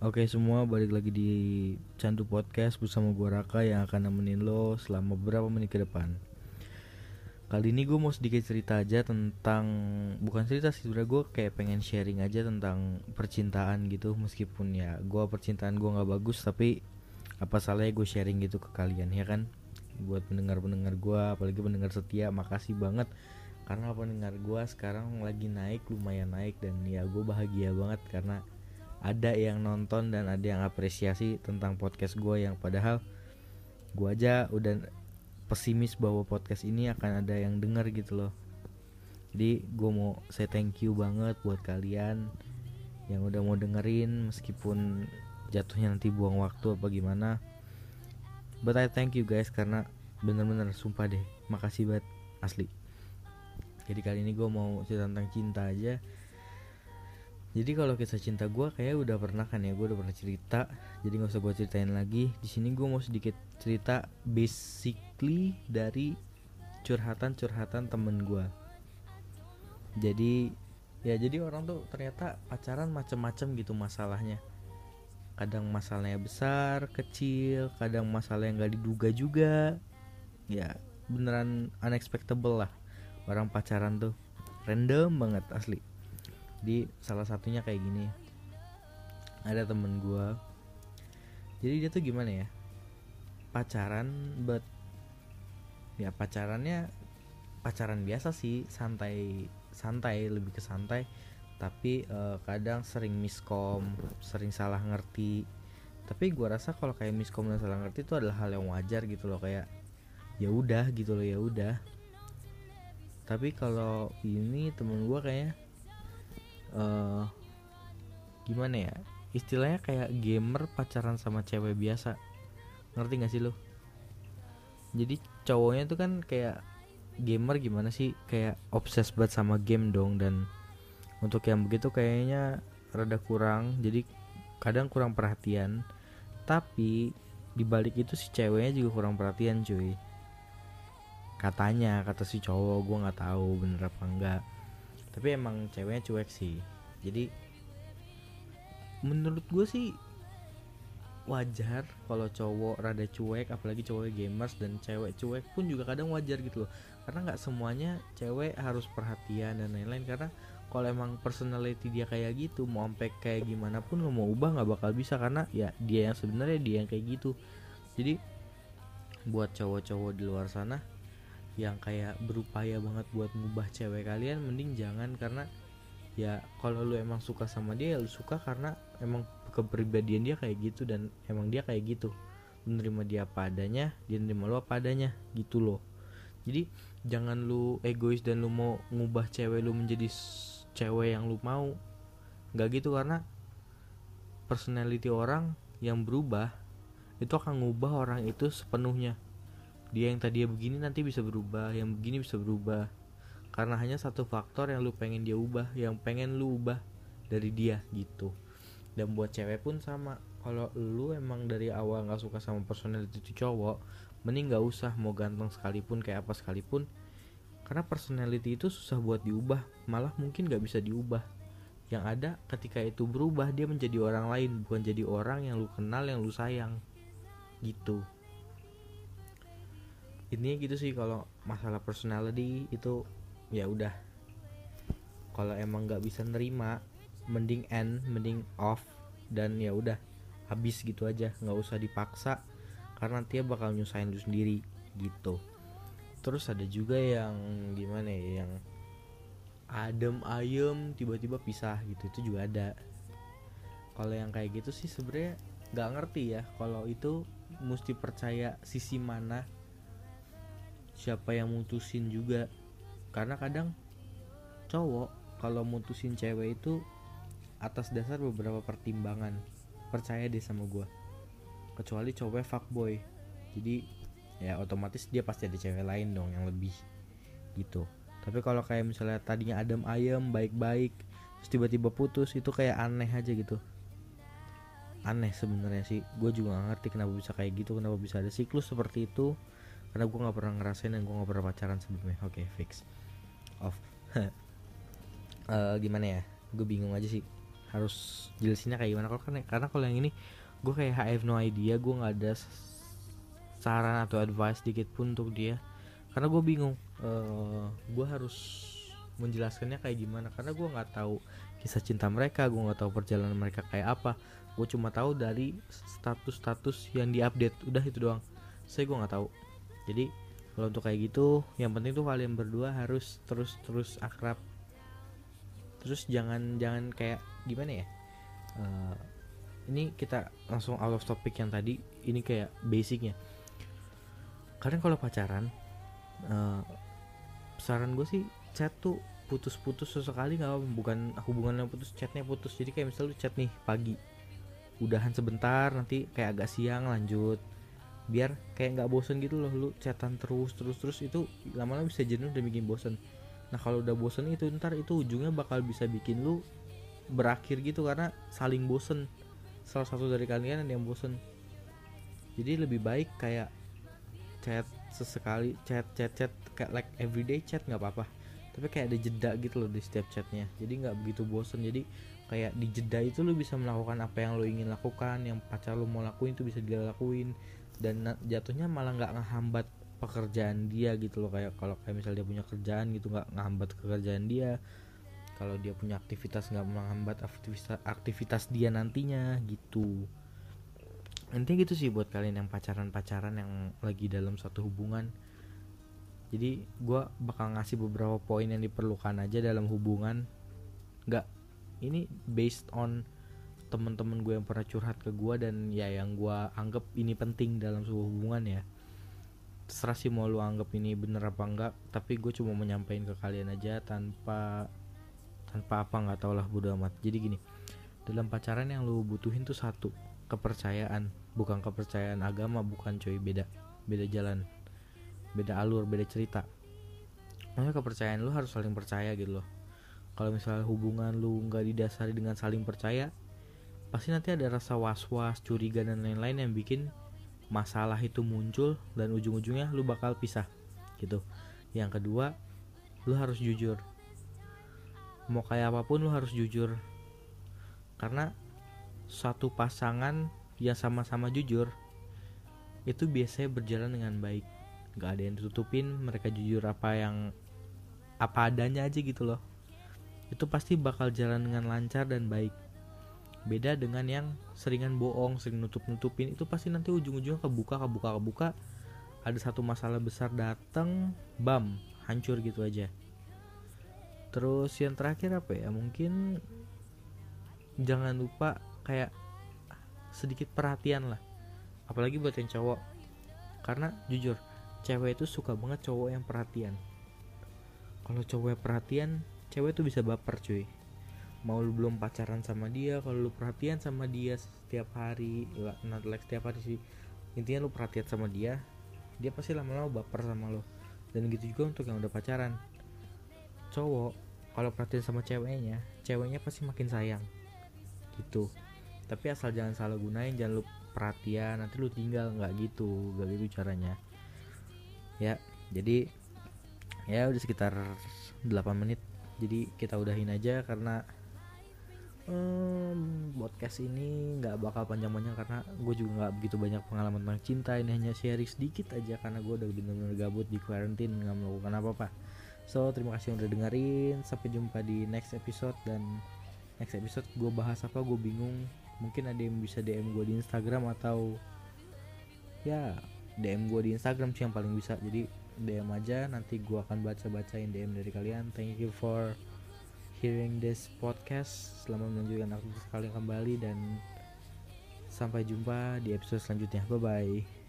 Oke semua balik lagi di Candu Podcast bersama gua Raka yang akan nemenin lo selama beberapa menit ke depan. Kali ini gue mau sedikit cerita aja tentang Bukan cerita sih sebenernya gue kayak pengen sharing aja tentang percintaan gitu. Meskipun ya gue percintaan gue gak bagus tapi Apa salahnya gue sharing gitu ke kalian ya kan? Buat pendengar-pendengar gue apalagi pendengar setia makasih banget. Karena pendengar gue sekarang lagi naik lumayan naik Dan ya gue bahagia banget karena ada yang nonton dan ada yang apresiasi tentang podcast gue yang padahal gue aja udah pesimis bahwa podcast ini akan ada yang denger gitu loh. Jadi gue mau say thank you banget buat kalian yang udah mau dengerin meskipun jatuhnya nanti buang waktu apa gimana. But I thank you guys karena bener-bener sumpah deh makasih banget asli. Jadi kali ini gue mau cerita tentang cinta aja jadi kalau kisah cinta gue kayak udah pernah kan ya gue udah pernah cerita. Jadi nggak usah gue ceritain lagi. Di sini gue mau sedikit cerita basically dari curhatan-curhatan temen gue jadi ya jadi orang tuh ternyata pacaran macem-macem gitu masalahnya. Kadang masalahnya besar kecil kadang masalah yang gak diduga juga. Ya beneran unexpectable lah. Orang pacaran tuh random banget asli di salah satunya kayak gini. Ada temen gue jadi dia tuh gimana ya? Pacaran but ya pacarannya pacaran biasa sih santai santai lebih ke santai. Tapi uh, kadang sering miskom sering salah ngerti. Tapi gue rasa kalau kayak miskom dan salah ngerti itu adalah hal yang wajar gitu loh kayak ya udah gitu loh ya udah. Tapi kalau ini temen gue kayak uh, gimana ya? Istilahnya kayak gamer pacaran sama cewek biasa. Ngerti gak sih lo jadi cowoknya tuh kan kayak gamer gimana sih? Kayak obses banget sama game dong dan untuk yang begitu kayaknya rada kurang. Jadi kadang kurang perhatian. Tapi dibalik itu si ceweknya juga kurang perhatian cuy. Katanya kata si cowok gue nggak tahu bener apa enggak tapi emang ceweknya cuek sih. Jadi menurut gue sih wajar kalau cowok rada cuek apalagi cowok gamers dan cewek cuek pun juga kadang wajar gitu loh. Karena nggak semuanya cewek harus perhatian dan lain-lain. Karena kalau emang personality dia kayak gitu mau sampai kayak gimana pun lo mau ubah nggak bakal bisa. Karena ya dia yang sebenarnya dia yang kayak gitu. Jadi buat cowok-cowok di luar sana yang kayak berupaya banget buat ngubah cewek kalian mending jangan karena ya kalau lu emang suka sama dia ya lu suka karena emang kepribadian dia kayak gitu dan emang dia kayak gitu. Menerima dia apa adanya dia menerima lu apa adanya gitu loh. Jadi jangan lu egois dan lu mau ngubah cewek lu menjadi cewek yang lu mau. Nggak gitu karena personality orang yang berubah itu akan ngubah orang itu sepenuhnya dia yang tadinya begini nanti bisa berubah yang begini bisa berubah. Karena hanya satu faktor yang lu pengen dia ubah yang pengen lu ubah dari dia gitu. Dan buat cewek pun sama. Kalau lu emang dari awal nggak suka sama personality itu cowok mending nggak usah mau ganteng sekalipun kayak apa sekalipun. Karena personality itu susah buat diubah malah mungkin nggak bisa diubah. Yang ada ketika itu berubah dia menjadi orang lain bukan jadi orang yang lu kenal yang lu sayang gitu intinya gitu sih kalau masalah personality itu ya udah. Kalau emang nggak bisa nerima mending end mending off dan ya udah habis gitu aja nggak usah dipaksa karena dia bakal nyusahin lu sendiri gitu. Terus ada juga yang gimana ya yang adem ayem tiba-tiba pisah gitu itu juga ada. Kalau yang kayak gitu sih sebenarnya nggak ngerti ya kalau itu mesti percaya sisi mana siapa yang mutusin juga. Karena kadang cowok kalau mutusin cewek itu atas dasar beberapa pertimbangan. Percaya deh sama gue kecuali cowok fuckboy. Jadi ya otomatis dia pasti ada cewek lain dong yang lebih gitu. Tapi kalau kayak misalnya tadinya adem ayem baik-baik terus tiba-tiba putus itu kayak aneh aja gitu. Aneh sebenarnya sih. Gue juga gak ngerti kenapa bisa kayak gitu kenapa bisa ada siklus seperti itu karena gue nggak pernah ngerasain dan gue nggak pernah pacaran sebelumnya. Oke okay, fix. Off. Uh, gimana ya? Gue bingung aja sih. Harus jelasinnya kayak gimana. Kalau karena karena kalau yang ini gue kayak I have no idea. Gue nggak ada saran atau advice dikit pun untuk dia. Karena gue bingung uh, gue harus menjelaskannya kayak gimana. Karena gue nggak tahu kisah cinta mereka gue nggak tahu perjalanan mereka kayak apa. Gue cuma tahu dari status-status yang diupdate. Udah itu doang. Saya gue nggak tahu jadi kalau untuk kayak gitu yang penting tuh kalian berdua harus terus terus akrab. Terus jangan jangan kayak gimana ya? Uh, ini kita langsung out of topic yang tadi ini kayak basicnya. Kalian kalau pacaran uh, saran gue sih chat tuh putus-putus sesekali nggak bukan hubungan yang putus chatnya putus. Jadi kayak misalnya lu chat nih pagi udahan sebentar nanti kayak agak siang lanjut biar kayak nggak bosen gitu loh lu chatan terus terus terus itu lama-lama bisa jenuh dan bikin bosen. Nah kalau udah bosen itu ntar itu ujungnya bakal bisa bikin lu berakhir gitu karena saling bosen. Salah satu dari kalian yang bosen. Jadi lebih baik kayak chat sesekali chat chat chat kayak like everyday chat nggak apa-apa. Tapi kayak ada jeda gitu loh di setiap chatnya. Jadi nggak begitu bosen. Jadi kayak di jeda itu lo bisa melakukan apa yang lo ingin lakukan yang pacar lo mau lakuin itu bisa dia lakuin dan jatuhnya malah nggak ngehambat pekerjaan dia gitu loh. Kayak kalau kayak misalnya dia punya kerjaan gitu nggak ngehambat pekerjaan dia. Kalau dia punya aktivitas nggak menghambat aktivitas aktivitas dia nantinya gitu. Intinya gitu sih buat kalian yang pacaran-pacaran yang lagi dalam satu hubungan. Jadi gue bakal ngasih beberapa poin yang diperlukan aja dalam hubungan. Nggak ini based on temen-temen gue yang pernah curhat ke gue dan ya yang gue anggap ini penting dalam sebuah hubungan ya. Terserah sih mau lu anggap ini bener apa enggak tapi gue cuma menyampaikan ke kalian aja tanpa tanpa apa nggak tau lah bodo amat. Jadi gini dalam pacaran yang lu butuhin tuh satu kepercayaan. Bukan kepercayaan agama bukan coy beda beda jalan beda alur beda cerita. Maksudnya kepercayaan lu harus saling percaya gitu loh. Kalau misalnya hubungan lu nggak didasari dengan saling percaya pasti nanti ada rasa was-was curiga dan lain-lain yang bikin masalah itu muncul dan ujung-ujungnya lu bakal pisah gitu. Yang kedua lu harus jujur. Mau kayak apa pun lu harus jujur. Karena satu pasangan yang sama-sama jujur itu biasanya berjalan dengan baik. Nggak ada yang ditutupin mereka jujur apa yang apa adanya aja gitu loh. Itu pasti bakal jalan dengan lancar dan baik beda dengan yang seringan bohong sering nutup nutupin itu pasti nanti ujung-ujungnya kebuka kebuka kebuka. Ada satu masalah besar datang bam hancur gitu aja. Terus yang terakhir apa ya? Mungkin jangan lupa kayak sedikit perhatian lah. Apalagi buat yang cowok. Karena jujur cewek itu suka banget cowok yang perhatian. Kalau cowok yang perhatian cewek tuh bisa baper cuy mau lu belum pacaran sama dia kalau lu perhatian sama dia setiap hari not like setiap hari sih. Intinya lu perhatian sama dia dia pasti lama-lama baper sama lo dan gitu juga untuk yang udah pacaran. Cowok kalau perhatian sama ceweknya ceweknya pasti makin sayang. Gitu. Tapi asal jangan salah gunain jangan lu perhatian nanti lu tinggal nggak gitu nggak gitu caranya. Ya jadi ya udah sekitar 8 menit. Jadi kita udahin aja karena um, podcast ini nggak bakal panjang-panjang karena gue juga nggak begitu banyak pengalaman tentang cinta. Ini hanya sharing sedikit aja karena gue udah bener-bener gabut di quarantine nggak melakukan apa-apa. So terima kasih yang udah dengerin. Sampai jumpa di next episode dan next episode gue bahas apa gue bingung. Mungkin ada yang bisa DM gue di Instagram atau ya DM gue di Instagram sih yang paling bisa. Jadi DM aja nanti gue akan baca bacain DM dari kalian. Thank you for hearing this podcast. Selamat menunjukkan aktivitas kalian kembali dan sampai jumpa di episode selanjutnya. Bye bye